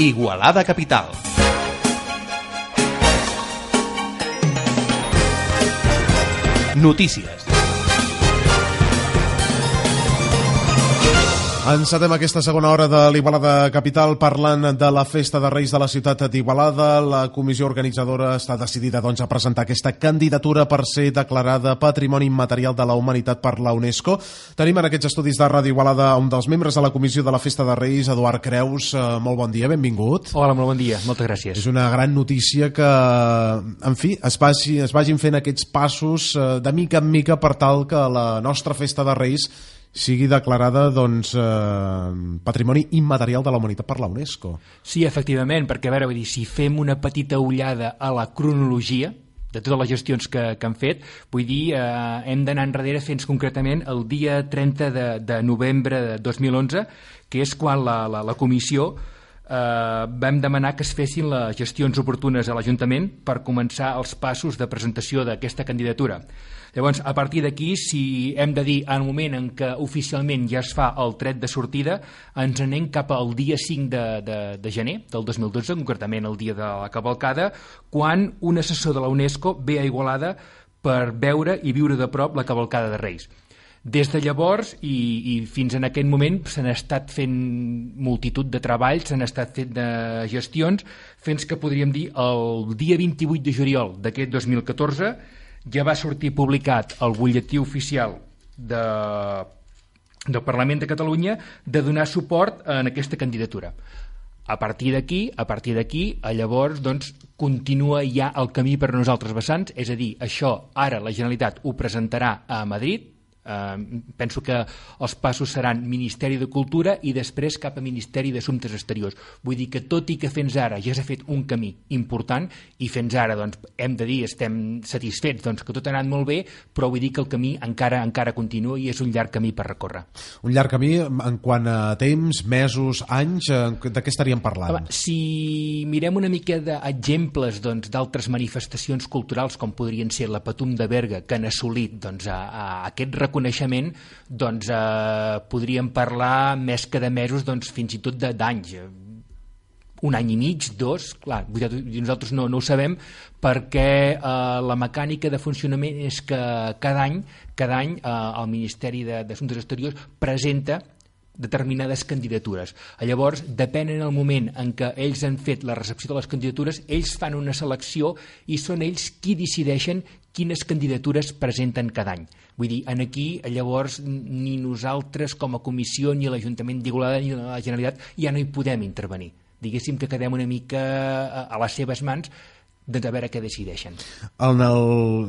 Igualada Capital. Notícies. Encetem aquesta segona hora de l'Igualada Capital parlant de la Festa de Reis de la ciutat d'Igualada. La comissió organitzadora està decidida doncs, a presentar aquesta candidatura per ser declarada Patrimoni Immaterial de la Humanitat per la UNESCO. Tenim en aquests estudis de Ràdio Igualada un dels membres de la comissió de la Festa de Reis, Eduard Creus. Eh, molt bon dia, benvingut. Hola, molt bon dia, moltes gràcies. És una gran notícia que, en fi, es, vagi, es vagin fent aquests passos eh, de mica en mica per tal que la nostra Festa de Reis sigui declarada doncs, eh, Patrimoni Immaterial de la Humanitat per la UNESCO. Sí, efectivament, perquè a veure, vull dir, si fem una petita ullada a la cronologia de totes les gestions que, que han fet, vull dir, eh, hem d'anar enrere fins concretament el dia 30 de, de novembre de 2011, que és quan la, la, la comissió eh, vam demanar que es fessin les gestions oportunes a l'Ajuntament per començar els passos de presentació d'aquesta candidatura. Llavors, a partir d'aquí, si hem de dir en el moment en què oficialment ja es fa el tret de sortida, ens anem cap al dia 5 de, de, de gener del 2012, concretament el dia de la cavalcada, quan un assessor de la UNESCO ve a Igualada per veure i viure de prop la cavalcada de Reis. Des de llavors i, i fins en aquest moment s'han estat fent multitud de treballs, s'han estat fent de gestions, fins que podríem dir el dia 28 de juliol d'aquest 2014 ja va sortir publicat al butlletí oficial de, del Parlament de Catalunya de donar suport en aquesta candidatura. A partir d'aquí, a partir d'aquí, llavors, doncs, continua ja el camí per a nosaltres vessants, és a dir, això ara la Generalitat ho presentarà a Madrid, Eh, penso que els passos seran Ministeri de Cultura i després cap a Ministeri d'Assumptes Exteriors. Vull dir que tot i que fins ara ja s'ha fet un camí important i fins ara doncs, hem de dir estem satisfets doncs, que tot ha anat molt bé, però vull dir que el camí encara encara continua i és un llarg camí per recórrer. Un llarg camí en quant a temps, mesos, anys, eh, de què estaríem parlant? Home, si mirem una mica d'exemples doncs, d'altres doncs, manifestacions culturals com podrien ser la Patum de Berga que han assolit doncs, a, a aquest reconeixement coneixement doncs, eh, podríem parlar més que de mesos, doncs, fins i tot d'anys. Un any i mig, dos, clar, nosaltres no, no ho sabem perquè eh, la mecànica de funcionament és que cada any, cada any eh, el Ministeri d'Assumptes Exteriors presenta determinades candidatures. Llavors, depèn en el moment en què ells han fet la recepció de les candidatures, ells fan una selecció i són ells qui decideixen quines candidatures presenten cada any. Vull dir, en aquí, llavors, ni nosaltres com a comissió, ni l'Ajuntament d'Igualada, ni la Generalitat, ja no hi podem intervenir. Diguéssim que quedem una mica a les seves mans doncs a veure què decideixen. En el,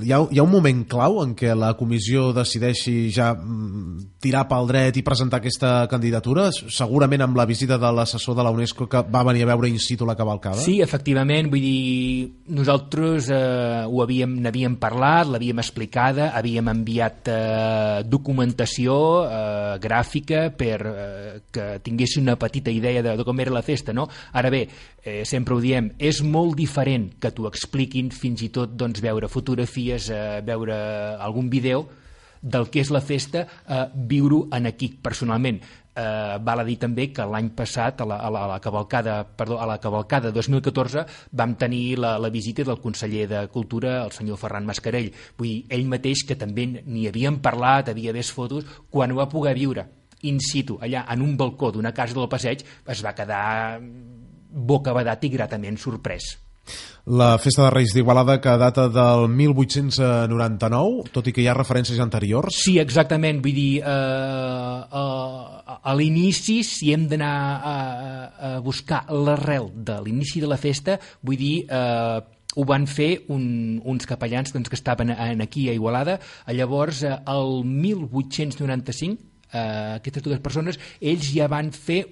hi, ha, hi ha un moment clau en què la comissió decideixi ja mm, tirar pel dret i presentar aquesta candidatura, segurament amb la visita de l'assessor de la UNESCO que va venir a veure in situ la cavalcada? Sí, efectivament, vull dir, nosaltres eh, ho havíem, n'havíem parlat, l'havíem explicada, havíem enviat eh, documentació eh, gràfica per eh, que tinguessin una petita idea de, de com era la festa, no? Ara bé, eh, sempre ho diem, és molt diferent que t'ho expliquin, fins i tot doncs, veure fotografies, eh, veure algun vídeo del que és la festa, eh, viure-ho en aquí personalment. Eh, val a dir també que l'any passat a la, a, la, a, la cavalcada, perdó, a la cavalcada 2014 vam tenir la, la visita del conseller de Cultura, el senyor Ferran Mascarell. Vull dir, ell mateix que també n'hi havíem parlat, havia vist fotos, quan ho va poder viure in situ, allà en un balcó d'una casa del passeig, es va quedar bocabadat i gratament sorprès. La Festa de Reis d'Igualada que data del 1899, tot i que hi ha referències anteriors. Sí, exactament. Vull dir, eh, eh, a l'inici, si hem d'anar a, a buscar l'arrel de l'inici de la festa, vull dir, eh, ho van fer un, uns capellans doncs, que estaven en, aquí a Igualada. Llavors, eh, el 1895, eh, aquestes dues persones, ells ja van fer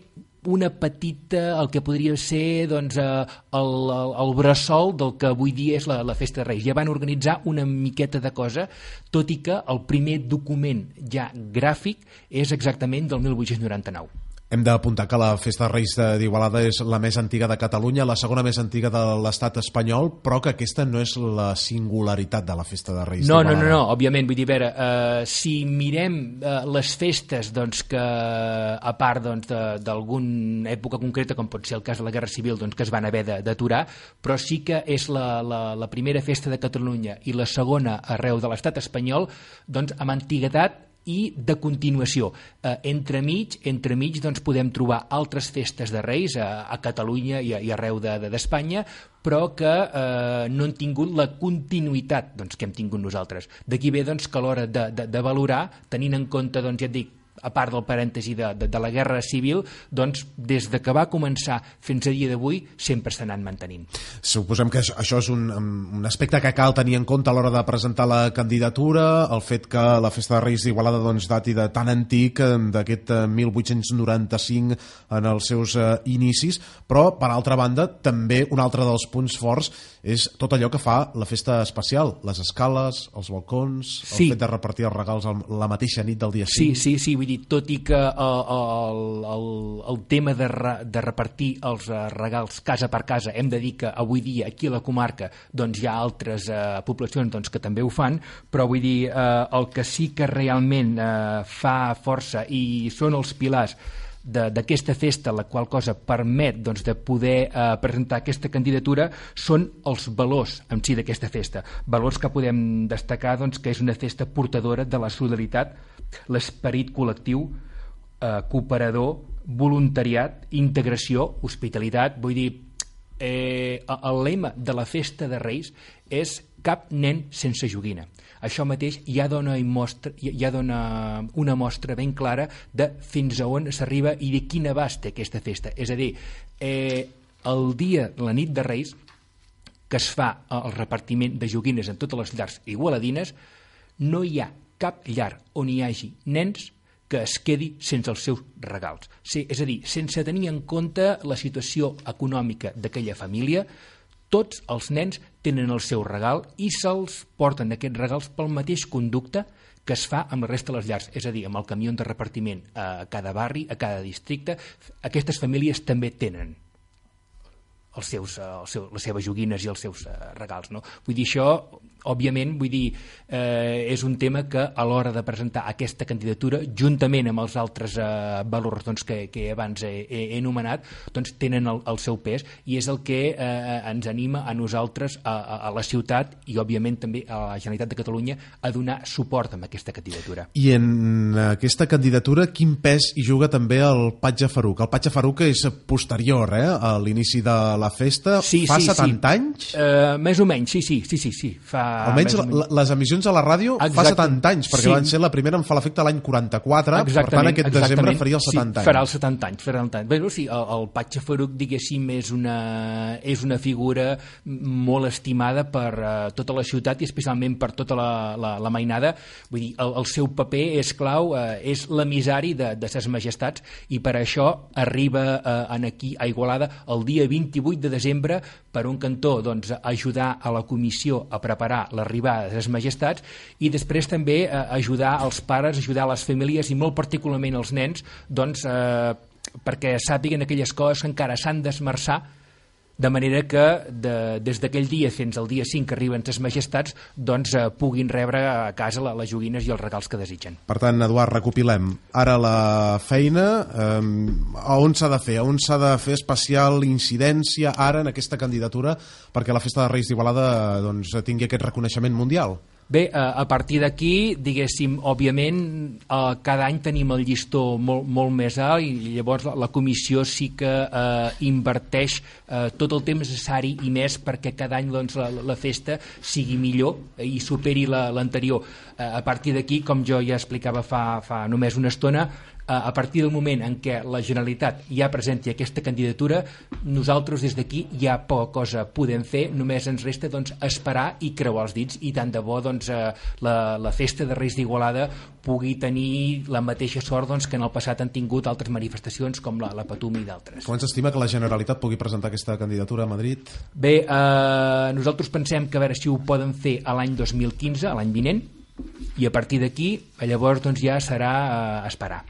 una petita, el que podria ser doncs, eh, el, el, el bressol del que avui dia és la, la Festa de Reis. Ja van organitzar una miqueta de cosa, tot i que el primer document ja gràfic és exactament del 1899. Hem d'apuntar que la Festa de Reis d'Igualada és la més antiga de Catalunya, la segona més antiga de l'estat espanyol, però que aquesta no és la singularitat de la Festa de Reis no, d'Igualada. No, no, no, òbviament, vull dir, a veure, uh, si mirem uh, les festes doncs, que, a part d'alguna doncs, època concreta, com pot ser el cas de la Guerra Civil, doncs, que es van haver d'aturar, però sí que és la, la, la primera festa de Catalunya i la segona arreu de l'estat espanyol, doncs, amb antiguitat i de continuació. Eh, entremig, entremig doncs, podem trobar altres festes de Reis a, a Catalunya i, a, i arreu d'Espanya, de, de, però que eh, no han tingut la continuïtat doncs, que hem tingut nosaltres. D'aquí ve doncs, que a l'hora de, de, de valorar, tenint en compte, doncs, ja et dic, a part del parèntesi de, de, de la Guerra Civil, doncs des de que va començar fins a dia d'avui sempre s'han anat mantenint. Suposem que això és un, un aspecte que cal tenir en compte a l'hora de presentar la candidatura, el fet que la Festa de Reis d'Igualada doncs, dati de tan antic, d'aquest 1895 eh, en els seus eh, inicis, però, per altra banda, també un altre dels punts forts és tot allò que fa la festa especial, les escales, els balcons, el sí. fet de repartir els regals la mateixa nit del dia 5. Sí, sí, sí, vull dir, tot i que uh, el, el, el tema de, re, de repartir els uh, regals casa per casa, hem de dir que avui dia aquí a la comarca doncs, hi ha altres uh, poblacions doncs, que també ho fan, però vull dir, uh, el que sí que realment uh, fa força i són els pilars d'aquesta festa, la qual cosa permet doncs, de poder eh, presentar aquesta candidatura, són els valors en si d'aquesta festa. Valors que podem destacar doncs, que és una festa portadora de la solidaritat, l'esperit col·lectiu, eh, cooperador, voluntariat, integració, hospitalitat, vull dir, eh, el lema de la festa de Reis és cap nen sense joguina. Això mateix ja dona, mostra, ja dona una mostra ben clara de fins a on s'arriba i de quin abast té aquesta festa. És a dir, eh, el dia, la nit de Reis, que es fa el repartiment de joguines en totes les llars igualadines, no hi ha cap llar on hi hagi nens que es quedi sense els seus regals. Sí, és a dir, sense tenir en compte la situació econòmica d'aquella família, tots els nens tenen el seu regal i se'ls porten aquests regals pel mateix conducte que es fa amb la resta de les llars, és a dir, amb el camió de repartiment a cada barri, a cada districte. Aquestes famílies també tenen els seus, els seus, les seves joguines i els seus regals. No? Vull dir, això òbviament, vull dir, eh, és un tema que a l'hora de presentar aquesta candidatura, juntament amb els altres eh, valors doncs, que, que abans he, he, he anomenat, doncs tenen el, el seu pes i és el que eh, ens anima a nosaltres, a, a, a la ciutat i òbviament també a la Generalitat de Catalunya a donar suport a aquesta candidatura. I en aquesta candidatura quin pes hi juga també el Patge Faruc? El Patge Faruc és posterior eh, a l'inici de la festa, sí, fa sí, 70 sí. anys? Uh, més o menys, sí, sí, sí, sí, sí. Fa Almenys la, les emissions a la ràdio Exacte. fa 70 anys, perquè sí. van ser la primera en fa l'efecte l'any 44, exactament, per tant aquest exactament. desembre faria els 70 sí, anys. farà els 70 anys. Farà el, Bé, sí, el, el Patxa Faruc, diguéssim, és una, és una figura molt estimada per uh, tota la ciutat i especialment per tota la, la, la mainada. Vull dir, el, el seu paper és clau, uh, és l'emissari de, de ses majestats i per això arriba uh, en aquí a Igualada el dia 28 de desembre per un cantó doncs, ajudar a la comissió a preparar l'arribada de les majestats i després també eh, ajudar els pares, ajudar les famílies i molt particularment els nens doncs, eh, perquè sàpiguen aquelles coses que encara s'han d'esmerçar de manera que de, des d'aquell dia fins al dia 5 que arriben les majestats doncs eh, puguin rebre a casa les joguines i els regals que desitgen. Per tant, Eduard, recopilem. Ara la feina, eh, a on s'ha de fer? A on s'ha de fer especial incidència ara en aquesta candidatura perquè la Festa de Reis d'Igualada doncs, tingui aquest reconeixement mundial? Bé, a partir d'aquí, diguéssim, òbviament, eh, cada any tenim el llistó molt, molt més alt i llavors la, la comissió sí que eh, inverteix eh, tot el temps necessari i més perquè cada any doncs, la, la festa sigui millor i superi l'anterior. La, eh, a partir d'aquí, com jo ja explicava fa, fa només una estona, a partir del moment en què la Generalitat ja presenti aquesta candidatura, nosaltres des d'aquí ja poca cosa podem fer, només ens resta doncs, esperar i creuar els dits i tant de bo doncs, eh, la, la festa de Reis d'Igualada pugui tenir la mateixa sort doncs, que en el passat han tingut altres manifestacions com la, la Patum i d'altres. Com s'estima que la Generalitat pugui presentar aquesta candidatura a Madrid? Bé, eh, nosaltres pensem que a veure si ho poden fer a l'any 2015, a l'any vinent, i a partir d'aquí llavors doncs, ja serà eh, esperar.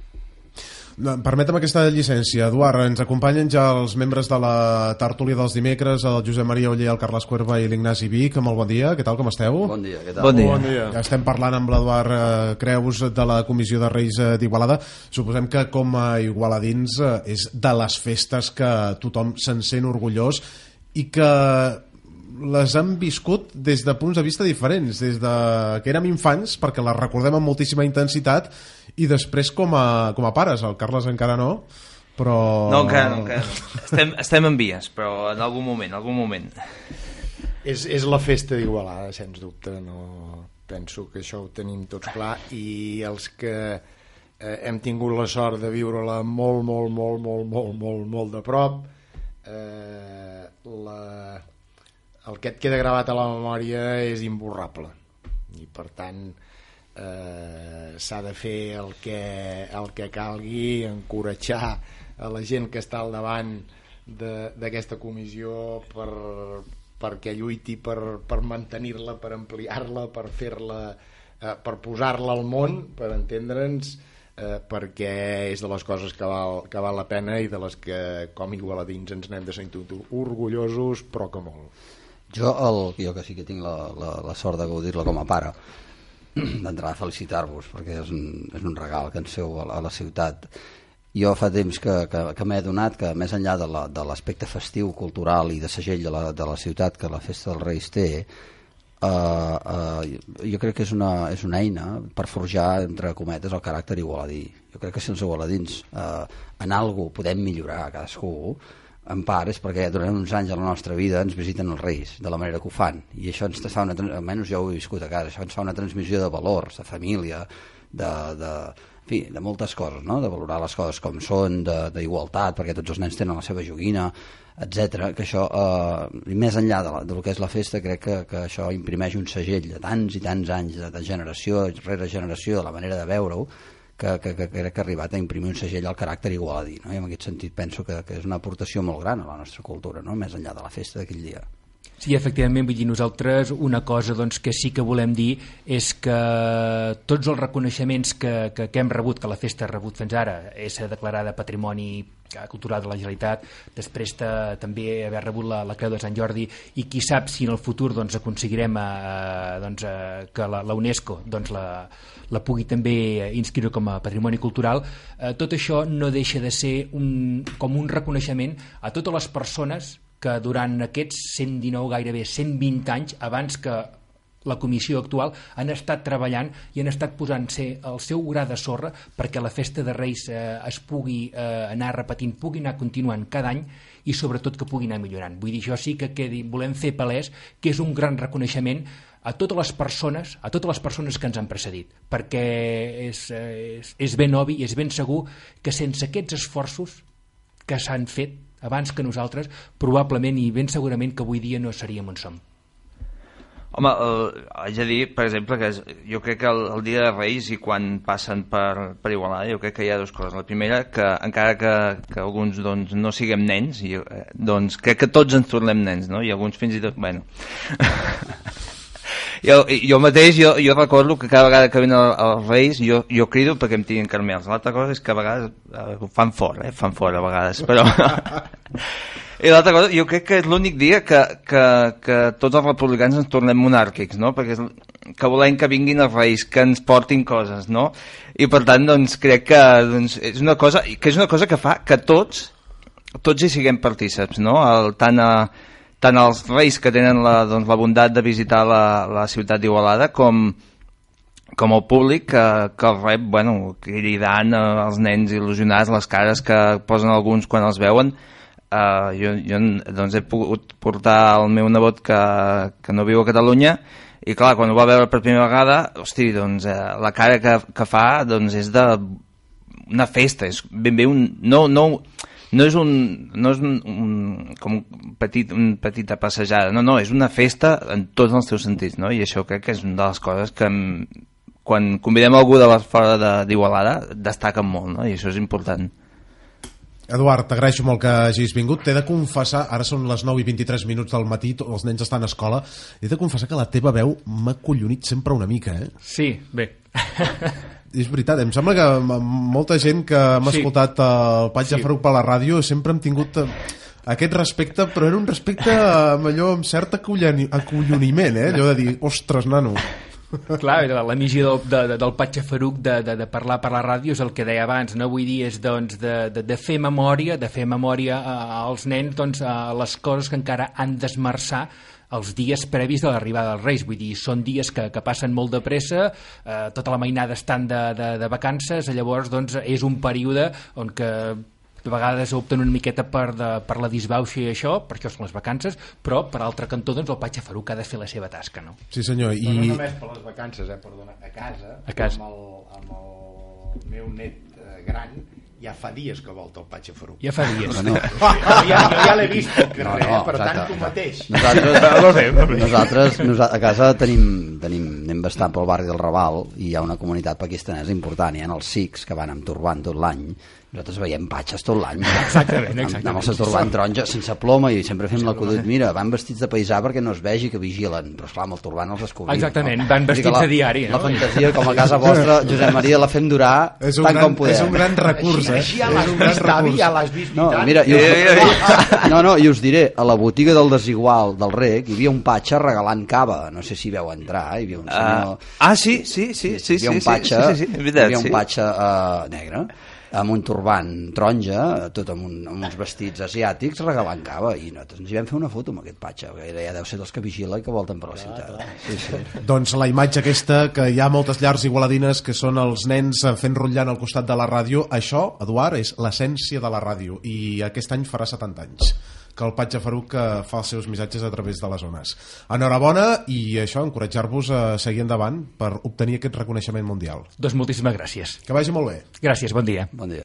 Permetem aquesta llicència. Eduard, ens acompanyen ja els membres de la tertúlia dels dimecres, el Josep Maria Oller, el Carles Cuerva i l'Ignasi Vic. Molt bon dia, què tal, com esteu? Bon dia, què tal? Bon dia. Bon dia. Ja estem parlant amb l'Eduard eh, Creus de la Comissió de Reis eh, d'Igualada. Suposem que com a igualadins eh, és de les festes que tothom se'n sent orgullós i que les han viscut des de punts de vista diferents, des de que érem infants, perquè les recordem amb moltíssima intensitat, i després com a, com a pares. El Carles encara no, però... No, encara no, encara no. Estem, estem en vies, però en algun moment, en algun moment. És, és la festa d'Igualada, sens dubte. No penso que això ho tenim tots clar i els que eh, hem tingut la sort de viure-la molt, molt, molt, molt, molt, molt, molt de prop, eh, la, el que et queda gravat a la memòria és imborrable i per tant eh, s'ha de fer el que, el que calgui encoratjar a la gent que està al davant d'aquesta comissió per, perquè lluiti per, per mantenir-la, per ampliar-la, per fer-la eh, per posar-la al món, per entendre'ns eh, perquè és de les coses que val, que val la pena i de les que com igualadins ens n'hem de sentir orgullosos, però que molt. Jo, el, jo que sí que tinc la, la, la sort de gaudir-la com a pare, d'entrada felicitar-vos, perquè és un, és un regal que ens feu a, a la ciutat. Jo fa temps que, que, que m'he adonat que més enllà de l'aspecte festiu, cultural i de segell de la, de la ciutat que la Festa dels Reis té, uh, uh, jo crec que és una, és una eina per forjar, entre cometes, el caràcter igualadí. Jo crec que si els igualadins uh, en alguna podem millorar cadascú, en part és perquè durant uns anys de la nostra vida ens visiten els reis, de la manera que ho fan, i això ens fa una, almenys jo ho he viscut a casa, això ens fa una transmissió de valors, de família, de, de, en fi, de moltes coses, no? de valorar les coses com són, d'igualtat, perquè tots els nens tenen la seva joguina, etc. que això, eh, més enllà de, la, de lo que és la festa, crec que, que això imprimeix un segell de tants i tants anys, de, de generació rere generació, de la manera de veure-ho, que, que, que crec que ha arribat a imprimir un segell al caràcter igualadí, no? i en aquest sentit penso que, que és una aportació molt gran a la nostra cultura, no? més enllà de la festa d'aquell dia. Sí, efectivament, vull dir, nosaltres una cosa doncs, que sí que volem dir és que tots els reconeixements que, que, que hem rebut, que la festa ha rebut fins ara, és declarada Patrimoni Cultural de la Generalitat, després de, també haver rebut la, la Creu de Sant Jordi i qui sap si en el futur doncs, aconseguirem eh, doncs, eh, que la, la UNESCO doncs, la, la pugui també inscriure com a patrimoni cultural, eh, tot això no deixa de ser un, com un reconeixement a totes les persones que durant aquests 119, gairebé 120 anys, abans que la comissió actual han estat treballant i han estat posant-se el seu gra de sorra perquè la festa de Reis eh, es pugui eh, anar repetint, pugui anar continuant cada any i sobretot que pugui anar millorant. Vull dir, això sí que quedi, volem fer palès que és un gran reconeixement a totes les persones, a totes les persones que ens han precedit, perquè és, és, és ben obvi i és ben segur que sense aquests esforços que s'han fet abans que nosaltres, probablement i ben segurament que avui dia no seríem on som. Home, eh, haig de dir, per exemple, que jo crec que el, el dia de Reis i quan passen per, per Igualada, jo crec que hi ha dues coses. La primera, que encara que, que alguns doncs, no siguem nens, jo, eh, doncs crec que tots ens tornem nens, no? I alguns fins i tot, bueno... jo, jo mateix, jo, jo recordo que cada vegada que venen els Reis jo, jo crido perquè em tinguin carmels. L'altra cosa és que a vegades eh, fan fort, eh? fan fort a vegades, però... I l'altra cosa, jo crec que és l'únic dia que, que, que tots els republicans ens tornem monàrquics, no? Perquè és, que volem que vinguin els reis, que ens portin coses, no? I per tant, doncs, crec que doncs, és una cosa que és una cosa que fa que tots tots hi siguem partíceps, no? El, tant a, tant els reis que tenen la, doncs, la bondat de visitar la, la ciutat d'Igualada com, com el públic que, que el rep, bueno, cridant als nens il·lusionats, les cares que posen alguns quan els veuen, uh, jo, jo doncs, he pogut portar el meu nebot que, que no viu a Catalunya i clar, quan ho va veure per primera vegada, hosti, doncs, eh, la cara que, que fa doncs, és de una festa, és ben bé un... No, no, no és un, no és un, un, com un petit, un petita passejada, no, no, és una festa en tots els teus sentits, no? i això crec que és una de les coses que quan convidem algú de fora d'Igualada destaquen molt, no? i això és important. Eduard, t'agraeixo molt que hagis vingut. T'he de confessar, ara són les 9 i 23 minuts del matí, els nens estan a escola, he de confessar que la teva veu m'ha collonit sempre una mica, eh? Sí, bé. És veritat, em sembla que molta gent que hem Sí. escoltat el Patge Sí. Faruc per la ràdio sempre hem tingut eh, aquest respecte, però era un respecte amb allò amb cert acolloni- acolloniment, eh? allò de dir, ostres, nano. Clar, la, la missió del, de, de, del Patxa Faruc de, de, de parlar per la ràdio és el que deia abans, no? Vull dir, és doncs, de, de, de fer memòria, de fer memòria a, als nens doncs, a les coses que encara han d'esmerçar els dies previs de l'arribada dels Reis. Vull dir, són dies que, que passen molt de pressa, eh, tota la mainada estan de, de, de vacances, llavors doncs, és un període on que de vegades opten una miqueta per, de, per la disbauxa i això, per això són les vacances, però per altre cantó doncs, el Patxa Faruc ha de fer la seva tasca, no? Sí senyor, I... No i només per les vacances, eh, perdona, a casa, A casa. Amb, el, amb el meu net eh, gran, ja fa dies que volta el Patxa Faruc. Ja fa dies. Bueno, Jo ja, jo ja l'he vist pel carrer, No, no, eh, per tant, exacte. tu mateix. Nosaltres, nosaltres, nosaltres a casa tenim, tenim, anem bastant pel barri del Raval i hi ha una comunitat pakistanesa important, hi ha els sikhs que van amb turbant tot l'any nosaltres veiem patxes tot l'any Exactament, amb, exactament. amb el seu turbant taronja sense ploma i sempre fem l'acudit mira, van vestits de paisà perquè no es vegi que vigilen però esclar, amb el turbant els descobrim Exactament, no? van vestits la, de diari, no? la fantasia com a casa vostra Josep Maria la fem durar és un, tant gran, com podem és un gran recurs, eh? així un gran vist, avi, l'has vist. no, mira, i us, Eh, eh, no, no, i us diré, a la botiga del desigual del rec hi havia un patxa regalant cava, no sé si veu entrar, hi havia un senyor... Ah, ah, sí, sí, sí, sí, hi havia sí, un patxa, sí, sí, sí, és hi havia un sí. patxa uh, negre amb un turbant taronja, tot amb, un, amb uns vestits asiàtics regalant cava i nosaltres ens hi vam fer una foto amb aquest patxa perquè ja deu ser dels que vigila i que volten per la ciutat sí, sí. Doncs la imatge aquesta, que hi ha moltes llars igualadines que són els nens eh, fent rotllant al costat de la ràdio, això, Eduard, és l'essència de la ràdio i aquest any farà 70 anys que el Patge Faruc fa els seus missatges a través de les zones. Enhorabona i això, encoratjar-vos a seguir endavant per obtenir aquest reconeixement mundial. Doncs moltíssimes gràcies. Que vagi molt bé. Gràcies, bon dia.